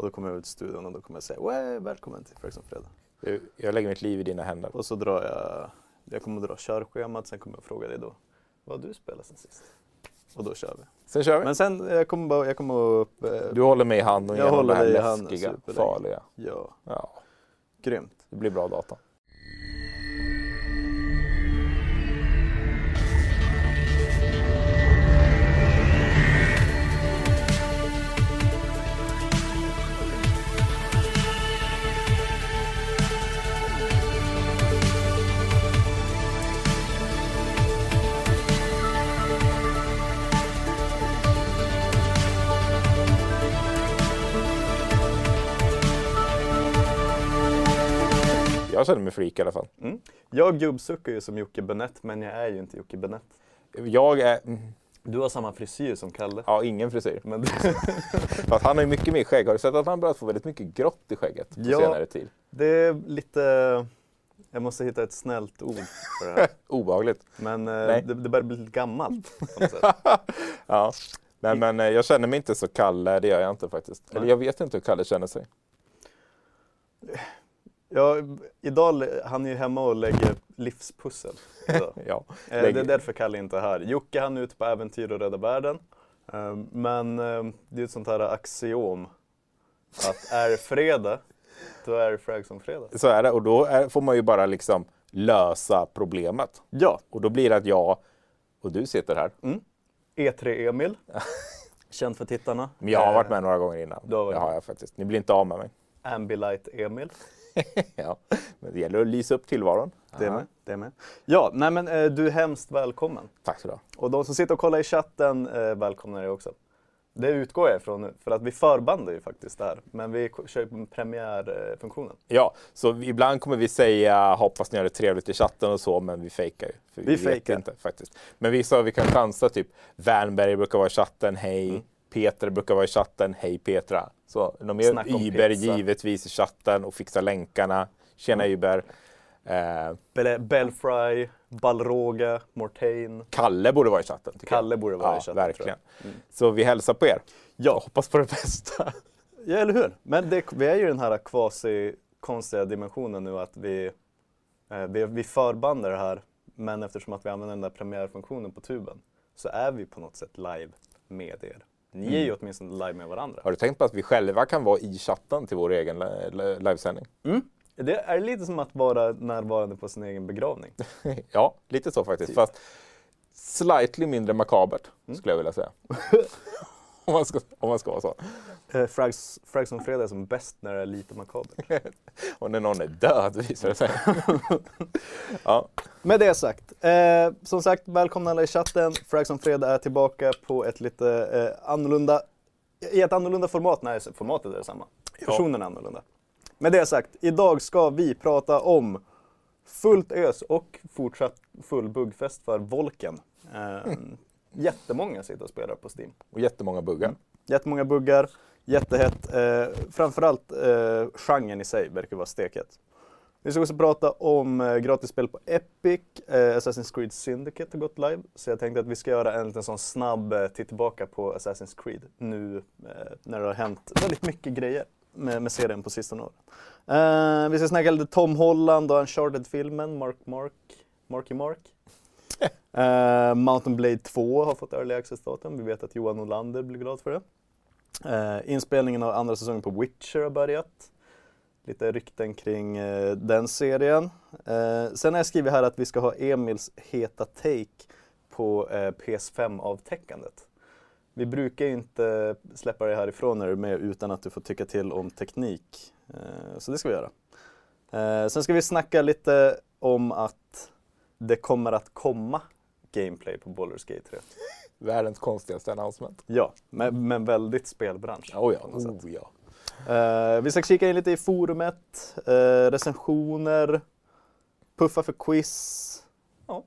Och då kommer jag ut i studion och då kommer jag säga "Way, välkommen till Frags on fredag. Jag lägger mitt liv i dina händer. Och så drar jag, jag kommer dra körschemat, sen kommer jag fråga dig då, vad har du spelat sen sist? Och då kör vi. Sen kör vi. Men sen, jag kommer, bara, jag kommer upp, eh, Du håller mig i handen genom håller det här läskiga, farliga. ja, Ja, grymt. det blir bra data. Jag känner mig freak i alla fall. Mm. Jag gubbsuckar ju som Jocke Benett, men jag är ju inte Jocke Benett. Jag är... Du har samma frisyr som Kalle. Ja, ingen frisyr. Men För att han har ju mycket mer skägg. Har du sett att han börjat få väldigt mycket grått i skägget på Ja. senare tid? det är lite, jag måste hitta ett snällt ord för det här. Obehagligt. Men eh, det, det börjar bli lite gammalt på något sätt. ja. Nej, men eh, jag känner mig inte så Kalle, det gör jag inte faktiskt. Eller Nej. jag vet inte hur Kalle känner sig. Ja, idag, han är ju hemma och lägger livspussel. idag. Ja. Eh, Det Lägger- är därför Kalle inte är här. Jocke han är ute på äventyr och rädda världen. Eh, Men eh, det är ett sånt här axiom att är det fredag, då är det Frag som fredag. Så är det. Och då är, får man ju bara liksom lösa problemet. Ja, Och då blir det att jag och du sitter här. E3 Emil. Känd för tittarna. Men jag har Eh, varit med några gånger innan. det har jag faktiskt. Ni blir inte av med mig. Ambilight Emil. ja. Men det gäller att lysa upp tillvaron. Det är med. Det är med. Ja, nej men eh, du är hemskt välkommen. Tack så du. Och de som sitter och kollar i chatten eh, välkomnar dig också. Det utgår jag ifrån nu, för att vi förbandar ju faktiskt det här. Men vi kör ju premiärfunktionen. Ja, så vi- ibland kommer vi säga hoppas ni har det trevligt i chatten och så, men vi fejkar ju. Vi vet fejkar. inte faktiskt. Men vi sa vi kan chansa typ. Wernberg brukar vara i chatten, hej. Mm. Peter brukar vara i chatten, hej Petra. Så någon mer pizza. givetvis i chatten och fixa länkarna. Tjena Mm. Uber. Eh, Bel- Belfry, Balroga, Mortain. Kalle borde vara i chatten. Kalle jag. borde vara ja, i chatten, Verkligen. jag. Mm. Så vi hälsar på er. Ja. Och hoppas på det bästa. Ja, eller hur? Men det, vi är ju i den här quasi-konstiga dimensionen nu att vi, eh, vi, vi förbandar det här. Men eftersom att vi använder den där premiärfunktionen på tuben så är vi på något sätt live med er. Ni är Mm. ju åtminstone live med varandra. Har du tänkt på att vi själva kan vara i chatten till vår egen li- li- livesändning? Mm. Det är lite som att vara närvarande på sin egen begravning. ja, lite så faktiskt. Typ. Fast slightly mindre makabert, Mm. skulle jag vilja säga. om, man ska, om man ska vara så. Eh, Frags, Frags on fredag är som bäst när det är lite makabert. Och när någon är död visar det sig. ja, Med det sagt, eh, som sagt välkomna alla i chatten. Frags on fredag är tillbaka på ett lite eh, annorlunda, i ett annorlunda format. Nej, formatet är detsamma. Personen är annorlunda. Med det sagt, idag ska vi prata om fullt ös och fortsatt full buggfest för Volken. Eh, jättemånga sitter och spelar på Steam. och jättemånga buggar. Jättemånga buggar, jättehett. Eh, framförallt eh, genren i sig verkar vara steket. Vi ska också prata om eh, gratisspel på Epic. Eh, Assassin's Creed Syndicate har gått live. Så jag tänkte att vi ska göra en liten sån snabb eh, titt tillbaka på Assassin's Creed nu eh, när det har hänt väldigt mycket grejer med, med serien på sistone åren. Eh, vi ska snacka lite Tom Holland och Uncharted-filmen, Mark Mark, Marky Mark. Uh, Mountain Blade 2 har fått Early Access-datum. Vi vet att Johan Olander blir glad för det. Uh, inspelningen av andra säsongen på Witcher har börjat. Lite rykten kring uh, den serien. Sen har jag skrivit här att vi ska ha Emils heta take på PS5-avtäckandet. Vi brukar ju inte släppa det härifrån när du är med utan att du får tycka till om teknik. Så det ska vi göra. Sen ska vi snacka lite om att det kommer att komma gameplay på Baldur's Gate 3. Världens konstigaste announcement. Ja, men, men väldigt spelbransch. Oh ja, oh ja. Eh, vi ska kika in lite i forumet, eh, recensioner, puffa för quiz. Ja,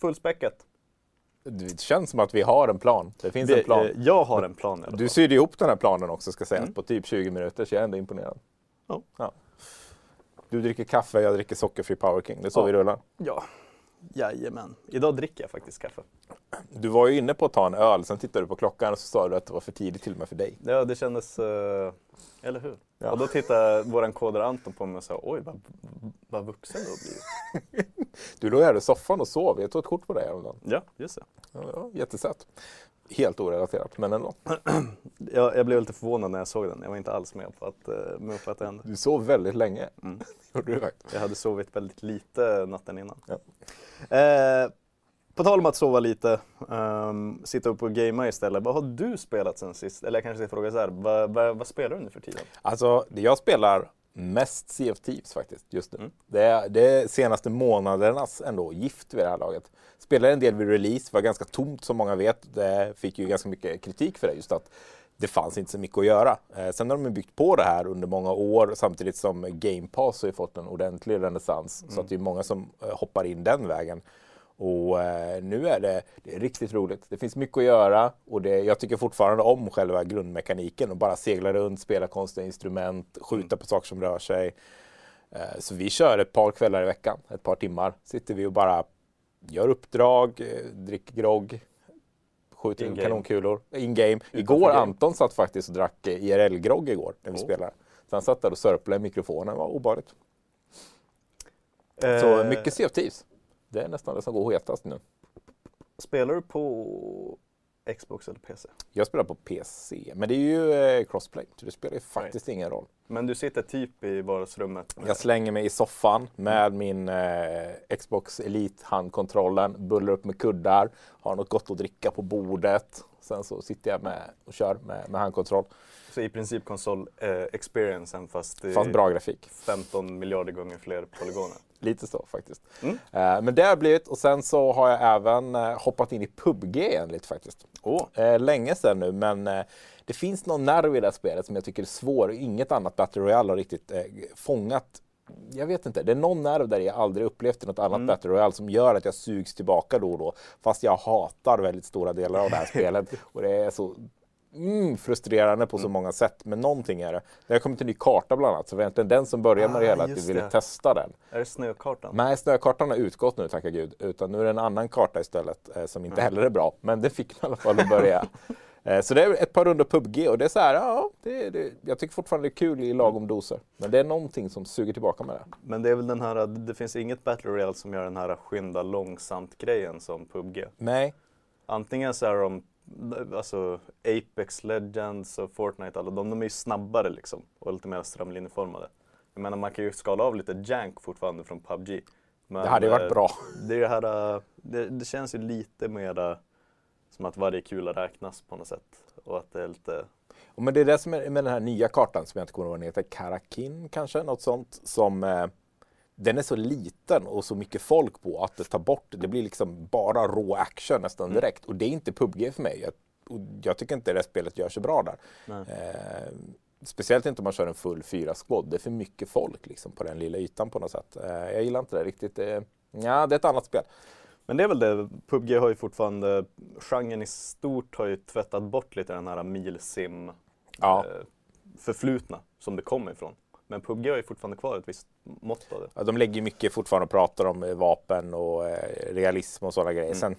fullspäckat. Det känns som att vi har en plan. Det finns Vi- en plan. eh, jag har en plan Du sydde ihop den här planen också ska sägas Mm. på typ 20 minuter så jag är ändå imponerad. Ja. Du dricker kaffe, jag dricker sockerfri Power King. Det är så Ja. vi rullar. Ja, Jajamän. Idag dricker jag faktiskt kaffe. Du var ju inne på att ta en öl, sen tittade du på klockan och så sa du att det var för tidigt till och med för dig. Ja, det kändes... eh, eller hur? Ja. Och då tittade våran kodare Anton på mig och sa oj, vad, vad vuxen du har blivit. Du låg här i soffan och sov, jag tog ett kort på dig häromdagen. Ja, just det. Ja, ja, jättesött. Helt orelaterat, men ändå. Jag, jag blev lite förvånad när jag såg den. Jag var inte alls med på att, eh, med på att det hände. Du sov väldigt länge. Mm. Gjorde du faktiskt. Jag hade sovit väldigt lite natten innan. Ja. Eh, på tal om att sova lite, ehm, sitta upp och gamea istället. Vad har du spelat sen sist? Eller jag kanske ska fråga så här, vad, vad, vad spelar du nu för tiden? Alltså, det jag spelar mest Sea of Thieves faktiskt just nu. Mm. Det, är, det är senaste månadernas ändå gift vid det här laget. Spelade en del vid release, var ganska tomt som många vet. Det fick ju ganska mycket kritik för det, just att det fanns inte så mycket att göra. Eh, sen har de byggt på det här under många år samtidigt som Game Pass har fått en ordentlig renässans. Så att det är många som eh, hoppar in den vägen. Och eh, nu är det, det är riktigt roligt. Det finns mycket att göra och det, jag tycker fortfarande om själva grundmekaniken och bara segla runt, spela konstiga instrument, skjuta på saker som rör sig. Eh, så vi kör ett par kvällar i veckan, ett par timmar. Sitter vi och bara gör uppdrag, eh, dricker grogg, skjuter In-game. kanonkulor. In-game. Igår, game. Anton satt faktiskt och drack eh, IRL-grogg igår när vi Oh. spelade. Så han satt där och sörplade i mikrofonen, det var obehagligt. Så Eh, mycket Sea of Thieves. Det är nästan det som går hetast nu. Spelar du på Xbox eller PC? Jag spelar på PC, men det är ju eh, crossplay, så det spelar ju faktiskt ingen roll. Men du sitter typ i vardagsrummet? Jag slänger mig i soffan med min eh, Xbox Elite handkontrollen, bullar upp med kuddar, har något gott att dricka på bordet. Sen så sitter jag med och kör med, med handkontroll. Så i princip konsol eh, fast, Fast bra grafik. 15 miljarder gånger fler polygoner. Lite så faktiskt. Mm. Eh, men det har blivit och sen så har jag även eh, hoppat in i PubG igen lite faktiskt. Åh, Eh, länge sedan nu, men eh, det finns någon nerv i det här spelet som jag tycker är svår. Inget annat Battle Royale har riktigt eh, fångat. Jag vet inte, det är någon nerv där jag aldrig upplevt i något annat Battle Royale som gör att jag sugs tillbaka då och då. Fast jag hatar väldigt stora delar av det här spelet. Och det är så mm, frustrerande på så många sätt. Men någonting är det. Det har kommit en ny karta bland annat, så var egentligen den som började med det Ah, hela, att vi ville det. testa den. är det snökartan? Nej, snökartan har utgått nu, tacka gud. Utan nu är det en annan karta istället eh, som inte heller är bra. Men det fick i alla fall att börja. eh, så det är ett par runder PubG och det är så här, ja, det, det, jag tycker fortfarande det är kul i lagom doser. Men det är någonting som suger tillbaka med det. Men det är väl den här, det finns inget Battle Royale som gör den här skynda långsamt grejen som PubG. Nej, Antingen så är de, alltså Apex Legends och Fortnite, alla de, de är ju snabbare liksom och lite mer strömlinjeformade. Jag menar man kan ju skala av lite jank fortfarande från PubG. Men, det hade ju varit eh, bra. Det, det, här, eh, det, det känns ju lite mer som att varje kula räknas på något sätt. Och att det är lite, Och Men det är det som är med den här nya kartan som jag inte kommer ihåg vad den heter, Karakin kanske, något sånt. Som, eh, den är så liten och så mycket folk på att det tar bort, det blir liksom bara rå action nästan direkt. Och det är inte PubG för mig. Jag, jag tycker inte det spelet gör sig bra där. Eh, speciellt inte om man kör en full fyra squad. Det är för mycket folk liksom, på den lilla ytan på något sätt. Eh, jag gillar inte det riktigt. Eh, ja, det är ett annat spel. Men det är väl det, PubG har ju fortfarande, genren i stort har ju tvättat bort lite den här milsim Ja. eh, förflutna som det kom ifrån. Men PubG har ju fortfarande kvar ett visst mått av det. Ja, de lägger mycket fortfarande och pratar om eh, vapen och eh, realism och sådana grejer. Sen,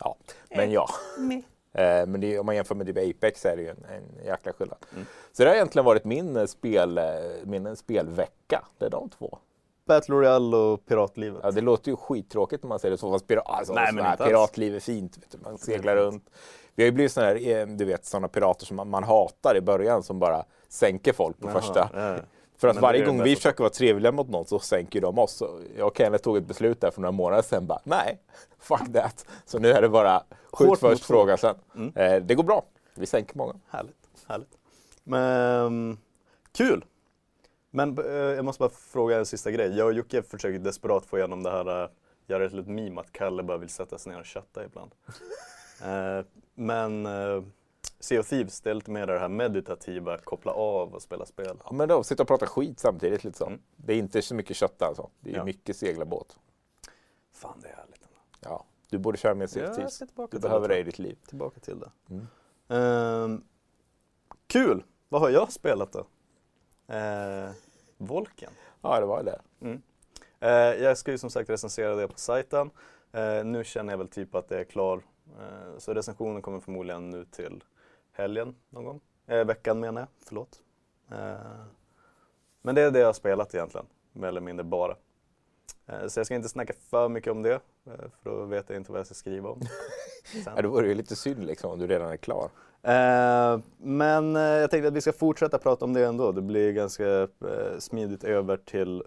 ja, men ja. Eh, men det, om man jämför med typ Apex så är det ju en, en jäkla skillnad. Så det har egentligen varit min, eh, spel, eh, min spelvecka. Det är de två. Battle Royale och piratlivet. Ja, det låter ju skittråkigt när man säger det så. Fast pira, alltså, Nej, men alls. piratliv är fint. Vet du. Man seglar runt. Vi har ju blivit såna här, eh, du vet, sådana pirater som man, man hatar i början som bara sänker folk på Jaha, första. ja. För att Men varje gång vi bästa. försöker vara trevliga mot någon så sänker de oss. Så jag och Kenneth tog ett beslut där för några månader sedan. Bara, Nej, fuck that. Så nu är det bara skjut först, fråga sen. Mm. Eh, det går bra. Vi sänker många. Härligt, härligt. Men, kul! Men eh, jag måste bara fråga en sista grej. Jag och Jocke försöker desperat få igenom det här, eh, göra ett meme att Kalle bara vill sätta sig ner och chatta ibland. eh, men eh, Sea of Thieves, det är lite mer det här meditativa, koppla av och spela spel. Ja, men då, sitta och prata skit samtidigt. Lite så. Mm. Det är inte så mycket kött alltså. Det är Ja. mycket segla båt. Fan, det är härligt. Ja. Du borde köra mer Sea of Thieves. Du behöver det. det i ditt liv. Tillbaka till det. Mm. Ehm, kul! Vad har jag spelat då? Uh, Volken. Ja, det var det. Eh, jag ska ju som sagt recensera det på sajten. Eh, nu känner jag väl typ att det är klar. Eh, så recensionen kommer förmodligen nu till helgen någon gång. Eh, veckan menar jag, förlåt. Eh, men det är det jag har spelat egentligen, mer eller mindre bara. Eh, så jag ska inte snacka för mycket om det, eh, för då vet jag inte vad jag ska skriva om. Ja, då vore det ju lite synd liksom om du redan är klar. Eh, men eh, jag tänkte att vi ska fortsätta prata om det ändå. Det blir ganska smidigt över till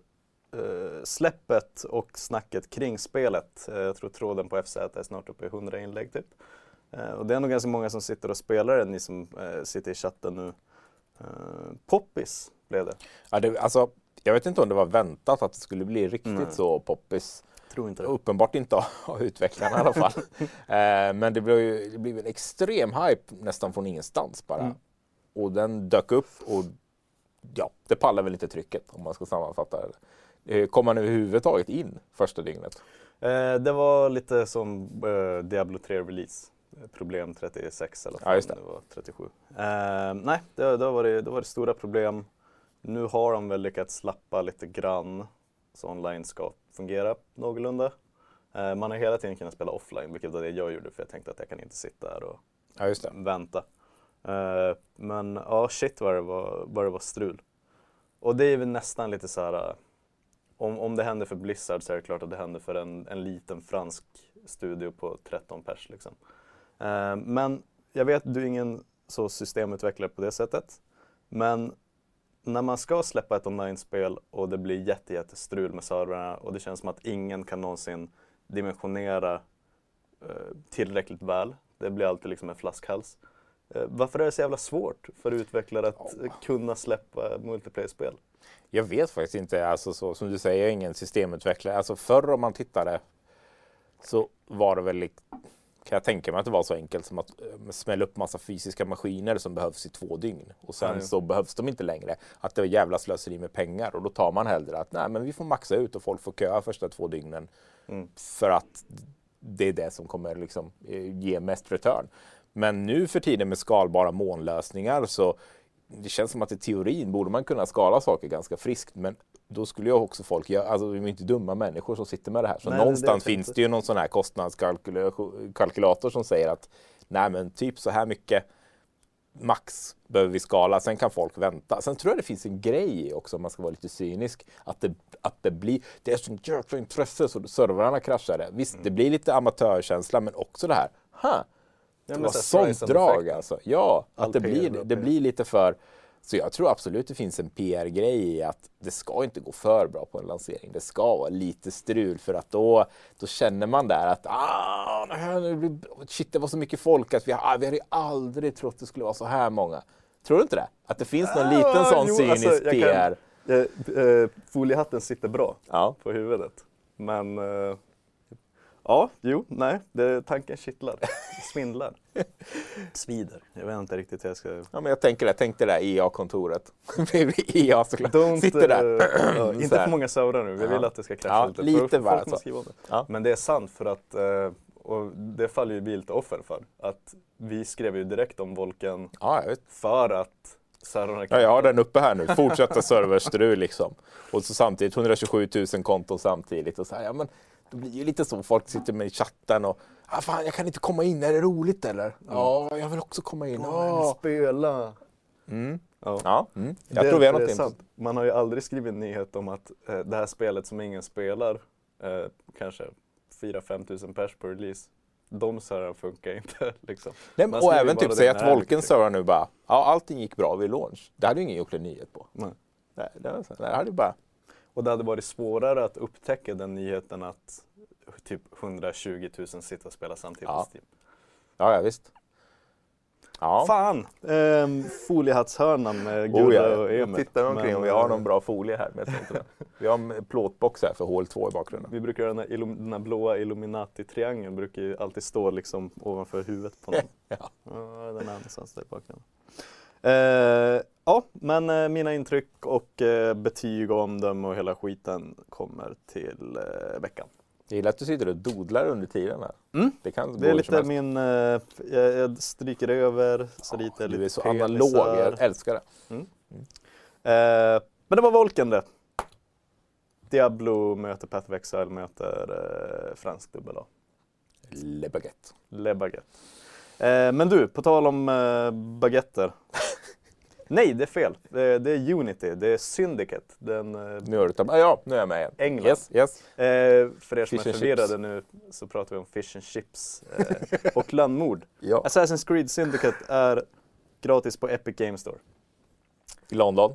släppet och snacket kring spelet. Jag tror tråden på FZ är snart uppe i 100 inlägg typ. Eh, och det är nog ganska många som sitter och spelar det, ni som eh, sitter i chatten nu. Eh, poppis blev det. Ja, det alltså, jag vet inte om det var väntat att det skulle bli riktigt Nej. så poppis. Tror inte det. Uppenbart inte av- utvecklarna i alla fall. eh, men det blev ju det blev en extrem hype nästan från ingenstans bara. Mm. Och den dök upp och ja, det pallar väl inte trycket om man ska sammanfatta det. Eh, Kom man överhuvudtaget in första dygnet? Eh, det var lite som Diablo 3 release. Problem 36 eller Ja, det. det var 37. Eh, nej, det, det, var det, det var det stora problem. Nu har de väl lyckats slappa lite grann så online ska fungera någorlunda. Eh, man har hela tiden kunnat spela offline, vilket var det jag gjorde för jag tänkte att jag kan inte sitta här och Ja, vänta. Eh, men ja, shit vad det var, vad det var strul. Och det är väl nästan lite så här. eh, Om, om det händer för Blizzard så är det klart att det händer för en, en liten fransk studio på 13 pers. Liksom. Eh, men jag vet du är ingen så systemutvecklare på det sättet. Men när man ska släppa ett online-spel och det blir jätte, jättestrul med servrarna och det känns som att ingen kan någonsin dimensionera eh, tillräckligt väl. Det blir alltid liksom en flaskhals. Eh, varför är det så jävla svårt för utvecklare att kunna släppa multiplayer-spel? Jag vet faktiskt inte, alltså så, som du säger, jag är ingen systemutvecklare. Alltså förr om man tittade så var det väl, kan jag tänka mig att det var så enkelt som att eh, smälla upp massa fysiska maskiner som behövs i två dygn. Och sen ja. så behövs de inte längre. Att det var jävla slöseri med pengar och då tar man hellre att nej men vi får maxa ut och folk får köa första två dygnen. Mm. För att det är det som kommer liksom eh, ge mest return. Men nu för tiden med skalbara molnlösningar så det känns som att i teorin borde man kunna skala saker ganska friskt. Men då skulle ju också folk göra, alltså vi är inte dumma människor som sitter med det här. Så Nej, det det någonstans jag finns det ju någon sån här kostnadskalkylator som säger att nej men typ så här mycket max behöver vi skala, sen kan folk vänta. Sen tror jag det finns en grej också om man ska vara lite cynisk. Att det, att det blir, det är sånt jäkla intresse så servrarna kraschar det. Visst, Mm. det blir lite amatörkänsla men också det här, ha, Ja, det men var sånt drag alltså. Ja, att det blir, det blir lite för... Så jag tror absolut det finns en PR-grej i att det ska inte gå för bra på en lansering. Det ska vara lite strul för att då, då känner man där att ah, nu blir, shit, det var så mycket folk att vi, ah, vi hade aldrig trott det skulle vara så här många. Tror du inte det? Att det finns någon Ah, liten sån jo, cynisk alltså, jag kan- PR? Eh, eh, foliehatten sitter bra Ja. på huvudet. Men eh, ja, jo, nej, det, tanken kittlar. Svindlar. Svider. Jag vet inte riktigt hur jag ska... ja, men jag tänker det. Tänk det där EA-kontoret. EA såklart. Don't, Sitter där. eh, Så inte för många servrar nu, vi Ja. vill att det ska krascha Ja, lite. lite För- bara folk måste så. skriva om det. Ja. Men det är sant för att, eh, och det faller ju vi lite offer för, att vi skrev ju direkt om Volken Ja, jag vet. för att Ja, jag har den uppe här nu. Fortsätta serverstrul liksom. Och så samtidigt 127 000 konton samtidigt. Och så här, ja, men det blir ju lite så. Folk sitter med i chatten och ah, fan, jag kan inte komma in. Är det roligt eller? Ja, jag vill också komma in. Ja, spela! Mm. Ja. Ja, mm. Jag Det- tror vi har det något sant. Man har ju aldrig skrivit en nyhet om att eh, det här spelet som ingen spelar, eh, kanske 4-5 tusen pers på release, de servrarna funkar inte. Liksom. Nej, men, och även typ det säga att det är Volken lite- server nu bara, ja allting gick bra vid launch. Det hade ju ingen gjort en nyhet på. Nej. Det. Nej, det hade ju bara, Och det hade varit svårare att upptäcka den nyheten att typ 120 000 sitter och spelar samtidigt Ja. på Steam. ja, ja visst. Ja. Fan! Ehm, foliehattshörnan med Oh, Gurra ja. och Jag Emil. tittar omkring Men, om vi har eh, någon bra folie här. Men jag. Vi har en plåtbox här för hål 2 i bakgrunden. Vi brukar den här, den här blåa Illuminati-triangeln brukar ju alltid stå liksom ovanför huvudet på någon. Ja. Ja, den är någonstans där i bakgrunden. Eh, ja, men eh, mina intryck och eh, betyg och omdöme och hela skiten kommer till eh, veckan. Jag gillar att du sitter och dodlar under tiden här. Mm. Det kan Det är lite min, jag, jag stryker över så lite Du är så penisar. analog, jag älskar det. Eh, men det var Volken det. Diablo möter Path of Exile möter eh, fransk dubbel A. Le Baguette. Le Baguette. Eh, men du, på tal om eh, baguetter. Nej, det är fel. Det, det är Unity, det är Syndicate. Den, Nu har du tappat, ja, nu är jag med igen. England. Yes, yes. eh, för er som Fish är förvirrade chips. nu så pratar vi om Fish and Chips eh, och landmord. Ja. Assassin's Creed Syndicate är gratis på Epic Games Store. I London.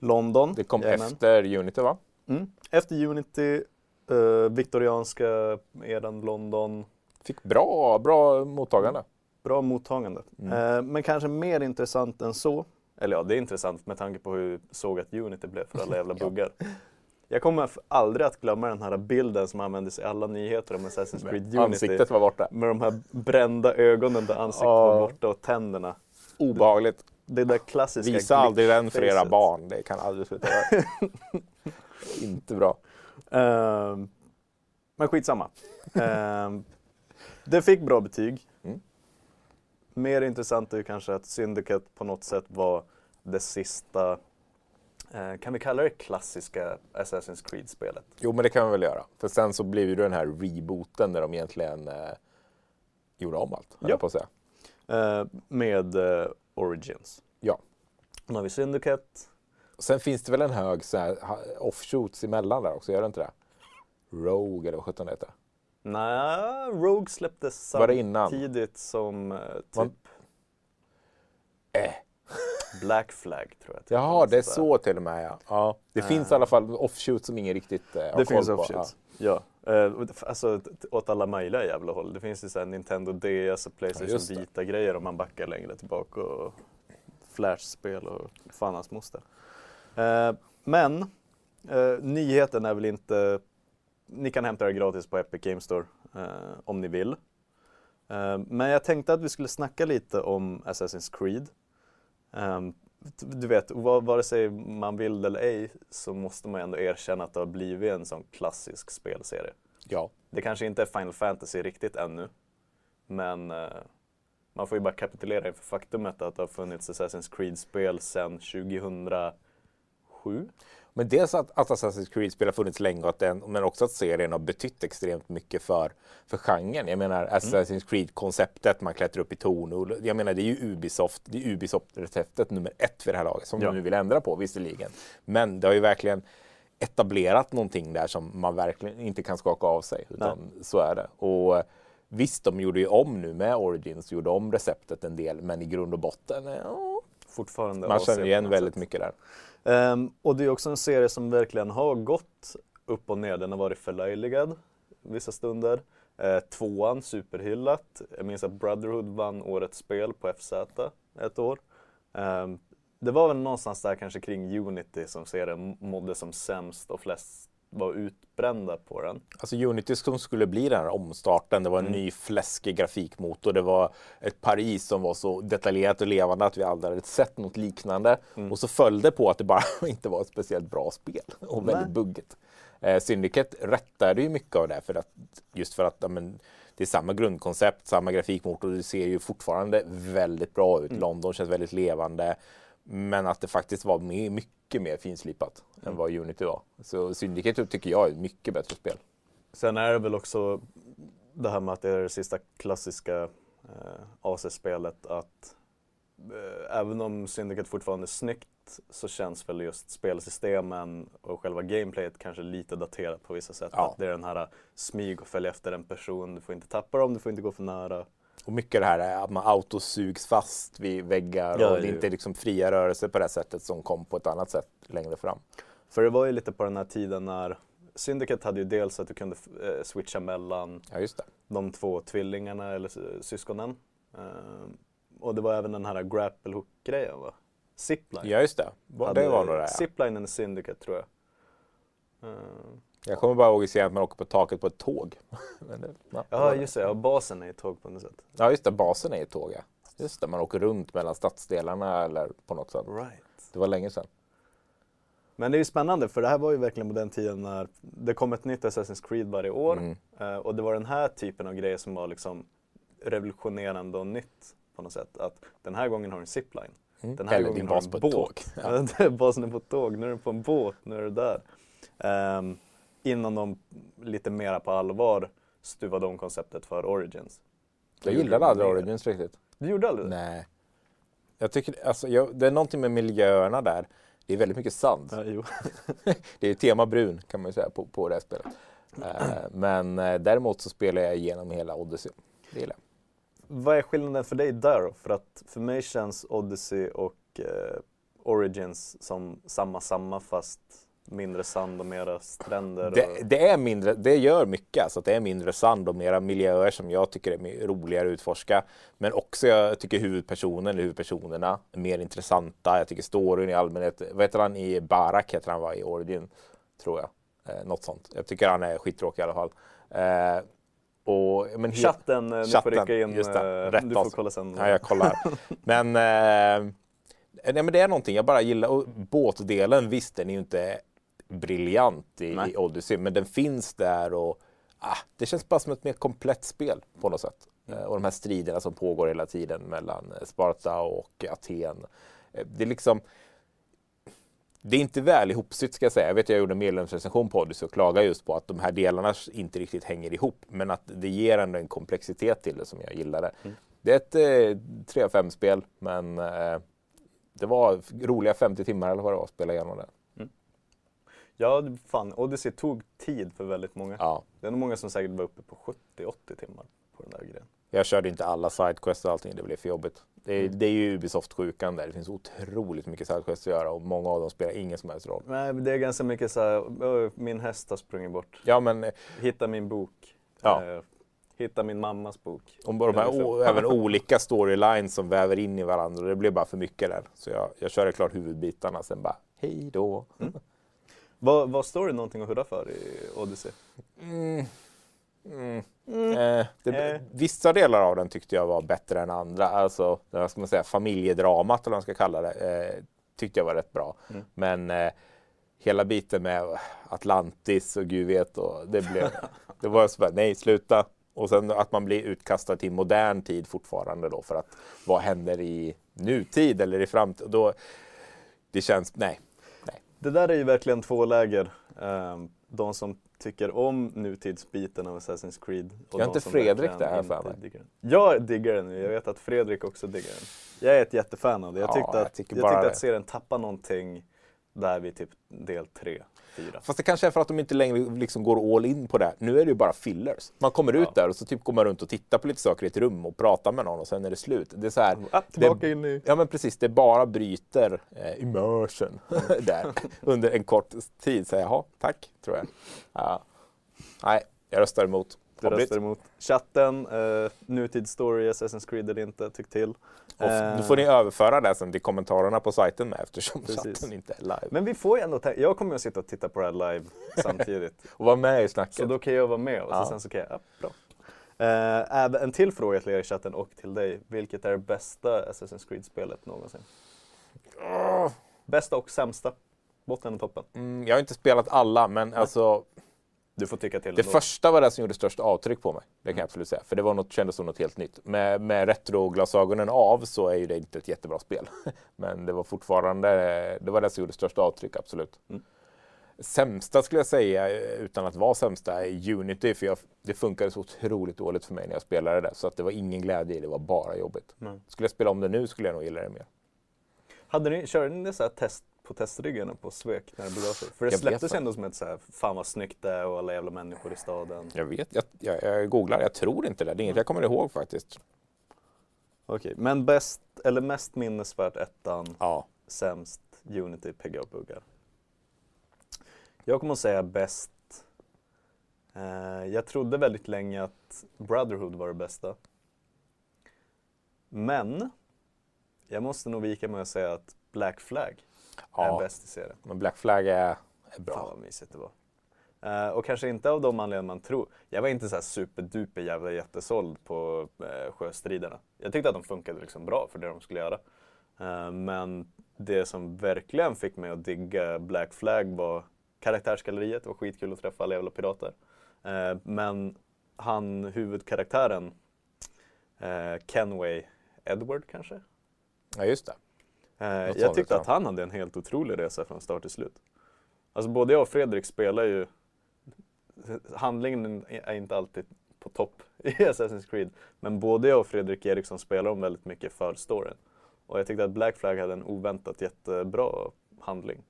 London. Det kom jajamän. efter Unity va? Mm. Efter Unity, eh, viktorianska eran London. Fick bra, bra mottagande. Bra mottagande. Mm. Eh, men kanske mer intressant än så. Eller ja, det är intressant med tanke på hur sågat Unity blev för alla jävla buggar. Jag kommer aldrig att glömma den här bilden som användes i alla nyheter om Assassin's Creed Unity. Ansiktet var borta. Med de här brända ögonen där ansiktet Ja. var borta och tänderna. Obehagligt. Det där klassiska Visa aldrig den för era barn. Det kan aldrig sluta vara. Inte bra. Ehm, men skitsamma. Ehm, det fick bra betyg. Mm. Mer intressant är ju kanske att Syndicate på något sätt var det sista, eh, kan vi kalla det klassiska Assassin's Creed-spelet? Jo, men det kan vi väl göra. För sen så blev ju den här rebooten där de egentligen eh, gjorde om allt, höll Ja. på att säga. Eh, med eh, Origins. Ja. Nu har vi Syndicate. Sen finns det väl en hög så här, offshoots emellan där också, gör det inte det? Rogue eller vad sjutton det heter. Nej, Rogue släpptes det samtidigt som eh, typ Man- Eh. Black Flag tror jag. typ, Jaha, det är så till och med ja. ja det Eh. finns i alla fall offshoots som ingen riktigt eh, har Det koll finns på. offshoots. Ja. Eh, alltså åt alla möjliga jävla håll. Det finns ju såhär Nintendo DS och Ja, Playstation det. Vita grejer om man backar längre tillbaka och Flashspel och fan hans moster. Eh, men eh, nyheten är väl inte ni kan hämta det gratis på Epic Games Store eh, om ni vill. Eh, men jag tänkte att vi skulle snacka lite om Assassin's Creed. Eh, du vet, va- vare sig man vill eller ej så måste man ändå erkänna att det har blivit en sån klassisk spelserie. Ja. Det kanske inte är Final Fantasy riktigt ännu. Men eh, man får ju bara kapitulera inför faktumet att det har funnits Assassin's Creed-spel sedan 2007. Men dels att, att Assassin's Creed-spel har funnits länge, och att den, men också att serien har betytt extremt mycket för, för genren. Jag menar Assassin's Creed-konceptet, man klättrar upp i torn. och- Jag menar det är ju Ubisoft, det är Ubisoft-receptet nummer ett för det här laget, som Ja. de nu vill ändra på visserligen. Men det har ju verkligen etablerat någonting där som man verkligen inte kan skaka av sig. Utan så är det. Och visst, de gjorde ju om nu med Origins, gjorde om receptet en del, men i grund och botten, ja, Fortfarande man känner igen väldigt sätt. mycket där. Um, och det är också en serie som verkligen har gått upp och ner. Den har varit förlöjligad vissa stunder. Eh, tvåan, superhyllat. Jag minns att Brotherhood vann årets spel på FZ ett år. Ehm, det var väl någonstans där kanske kring Unity som serien mådde som sämst och flest var utbrända på den. Alltså Unity som skulle bli den här omstarten, det var en Mm. ny fläskig grafikmotor, det var ett Paris som var så detaljerat och levande att vi aldrig hade sett något liknande. Mm. Och så föll det på att det bara inte var ett speciellt bra spel och väldigt buggigt. Eh, Syndicate rättade ju mycket av det, för att, just för att ja, men, det är samma grundkoncept, samma grafikmotor, det ser ju fortfarande väldigt bra Mm. ut. London känns väldigt levande. Men att det faktiskt var my- mycket mer finslipat Mm. än vad Unity var. Så Syndicate tycker jag är ett mycket bättre spel. Sen är det väl också det här med att det är det sista klassiska eh, AC-spelet att eh, även om Syndicate fortfarande är snyggt så känns väl just spelsystemen och själva gameplayet kanske lite daterat på vissa sätt. Ja. Att det är den här smyg och följa efter en person, du får inte tappa dem, du får inte gå för nära. Och mycket det här är att man autosugs fast vid väggar Ja, och det är inte liksom fria rörelser på det sättet som kom på ett annat sätt längre fram. För det var ju lite på den här tiden när Syndicate hade ju dels att du kunde eh, switcha mellan Ja, de två tvillingarna eller sy- syskonen. Eh, och det var även den här grapple hook-grejen va? Zipline. Ja, just det. Det var nog det. Ja. Ziplinen i Syndicate tror jag. Eh, Jag kommer bara ihåg att se att man åker på taket på ett tåg. Det, ja, Ja just det, ja, basen är i tåg på något sätt. ja, just det. Basen är ett tåg, ja. Just det, man åker runt mellan stadsdelarna eller på något sätt. Right. Det var länge sedan. Men det är ju spännande för det här var ju verkligen på den tiden när det kom ett nytt Assassin's Creed varje år. Mm. Eh, och det var den här typen av grejer som var liksom revolutionerande och nytt på något sätt. Att den här gången har du en zipline. Mm. Den här Eller gången din har bas du på en ett båt. tåg. Ja. Basen är på ett tåg, nu är du på en båt, nu är du där. Ehm, innan de lite mera på allvar stuvade om konceptet för Origins. Jag gillade de aldrig. Origins riktigt. Du gjorde aldrig det? Nej. Jag tycker, alltså, jag, det är någonting med miljöerna där. Det är väldigt mycket sand. Ja. Det är tema brun kan man ju säga på, på det här spelet. Eh, men eh, däremot så spelar jag igenom hela Odyssey. Det gillar jag. Vad är skillnaden för dig där då? För att för mig känns Odyssey och eh, Origins som samma samma fast mindre sand och mera stränder. Det, och... det, är mindre, det gör mycket, alltså att det är mindre sand och mera miljöer som jag tycker är roligare att utforska. Men också jag tycker huvudpersonen, eller huvudpersonerna, är mer intressanta. Jag tycker storyn i allmänhet, vad heter han i Barak heter han va, i Origin, tror jag. Eh, något sånt. Jag tycker han är skittråkig i alla fall. Eh, och, men Chatten, eh, ni får Chatten, rycka in. just det. eh, Rätt du får kolla sen. Ja, jag kollar. men, eh, nej, men det är någonting jag bara gillar. Och båtdelen, visst den är ju inte briljant i, Nej. i Odyssey, men den finns där och ah, det känns bara som ett mer komplett spel på något sätt. Eh, och de här striderna som pågår hela tiden mellan eh, Sparta och Aten. Eh, det är liksom det är inte väl ihopsytt ska jag säga. Jag vet jag gjorde en medlemsrecension på Odyssey och klagade just på att de här delarna inte riktigt hänger ihop. Men att det ger ändå en komplexitet till det som jag gillade. Det är ett eh, 3 av 5 spel men eh, det var roliga 50 timmar eller vad det var att spela igenom det. Ja, fan. Odyssey tog tid för väldigt många. Ja. Det är nog många som säkert var uppe på 70-80 timmar på den där grejen. Jag körde inte alla sidequests och allting, det blev för jobbigt. Det är, det är ju Ubisoft-sjukan där, det finns otroligt mycket sidequests att göra och många av dem spelar ingen som helst roll. Nej, det är ganska mycket så här, "Åh, min häst har sprungit bort. Ja men eh, Hitta min bok. Ja. Eh, hitta min mammas bok. om de här o- liksom- även olika storylines som väver in i varandra, det blev bara för mycket där. Så jag, jag körde klart huvudbitarna, sen bara hej då. Vad, vad står det någonting att hurra för i Odyssey? Mm. Mm. Eh, det, Eh. Vissa delar av den tyckte jag var bättre än andra. Alltså, vad ska man säga, familjedramat eller vad man ska kalla det, eh, tyckte jag var rätt bra. Mm. Men eh, hela biten med Atlantis och gud vet, och det, blev, det var så bara, nej sluta. Och sen att man blir utkastad till modern tid fortfarande då för att vad händer i nutid eller i framtid? Då, det känns, nej. Det där är ju verkligen två läger. Ehm, de som tycker om nutidsbiten av Assassin's Creed. Och de inte Fredrik verkligen där, för mig? Jag diggar den nu, jag vet att Fredrik också diggar den. Jag är ett jättefan av det. Jag Ja, tyckte jag att, tycker jag tyckte det. att serien tappar någonting där vid typ del 3, 4. Fast det kanske är för att de inte längre liksom går all in på det. Nu är det ju bara fillers. Man kommer ut Ja. där och så typ går man runt och tittar på lite saker i ett rum och pratar med någon och sen är det slut. Det är så här, Ah, tillbaka det, in i... Ja men precis, det bara bryter eh, immersion där under en kort tid. Så jaha, tack, tror jag. Ja. Nej, jag röstar emot. Du röstar emot. Chatten, uh, nutidsstory, Assassin's Creed eller inte, tyck till. Och Eh, Då får ni överföra det sen till kommentarerna på sajten med eftersom Precis. chatten inte är live. Men vi får ju ändå jag kommer att sitta och titta på det här live samtidigt. Och var med i snacket. Så då kan jag vara med och så Ja. sen så kan jag, ja, bra. Eh, en till fråga till er i chatten och till dig. Vilket är det bästa Assassin's Creed-spelet någonsin? Åh. Bästa och sämsta? Botten och toppen? Mm, jag har inte spelat alla, men alltså Du får tycka till Det ändå. första var det som gjorde störst avtryck på mig. Det kan jag absolut säga. För det var något, kändes som något helt nytt. Med, med retroglasögonen av så är ju det inte ett jättebra spel. Men det var fortfarande, det var det som gjorde störst avtryck, absolut. Mm. Sämsta skulle jag säga, utan att vara sämsta, är Unity. För jag, det funkade så otroligt dåligt för mig när jag spelade det. Så att det var ingen glädje i det, var bara jobbigt. Mm. Skulle jag spela om det nu skulle jag nog gilla det mer. Hade ni, körde ni så här test på testryggarna på Svek när det begav sig? För det Jag släpptes ändå som ett så här, fan vad snyggt det är och alla jävla människor i staden. Jag vet, jag, jag, jag googlar, jag tror inte det. Det är inget jag kommer ihåg faktiskt. Okej, men bäst, eller mest minnesvärt ettan, Ja, sämst Unity, PGA och buggar. Jag kommer att säga bäst. Eh, jag trodde väldigt länge att Brotherhood var det bästa. Men jag måste nog vika mig och säga att Black Flag är ja. bäst i serien. men Black Flag är, är Fan bra. vad mysigt det var. Eh, och kanske inte av de anledningar man tror. Jag var inte så här superduper jävla jättesåld på uh, sjöstriderna. Jag tyckte att de funkade liksom bra för det de skulle göra. Eh, men det som verkligen fick mig att digga Black Flag var karaktärsgalleriet. Det var skitkul att träffa alla jävla pirater. Men han, huvudkaraktären, uh, Kenway Edward kanske? Ja, just det. Eh, jag tyckte att han hade en helt otrolig resa från start till slut. Alltså både jag och Fredrik spelar ju handlingen är inte alltid på topp i Assassin's Creed. Men både jag och Fredrik Eriksson spelar om väldigt mycket för storyn. Och jag tyckte att Black Flag hade en oväntat jättebra handling.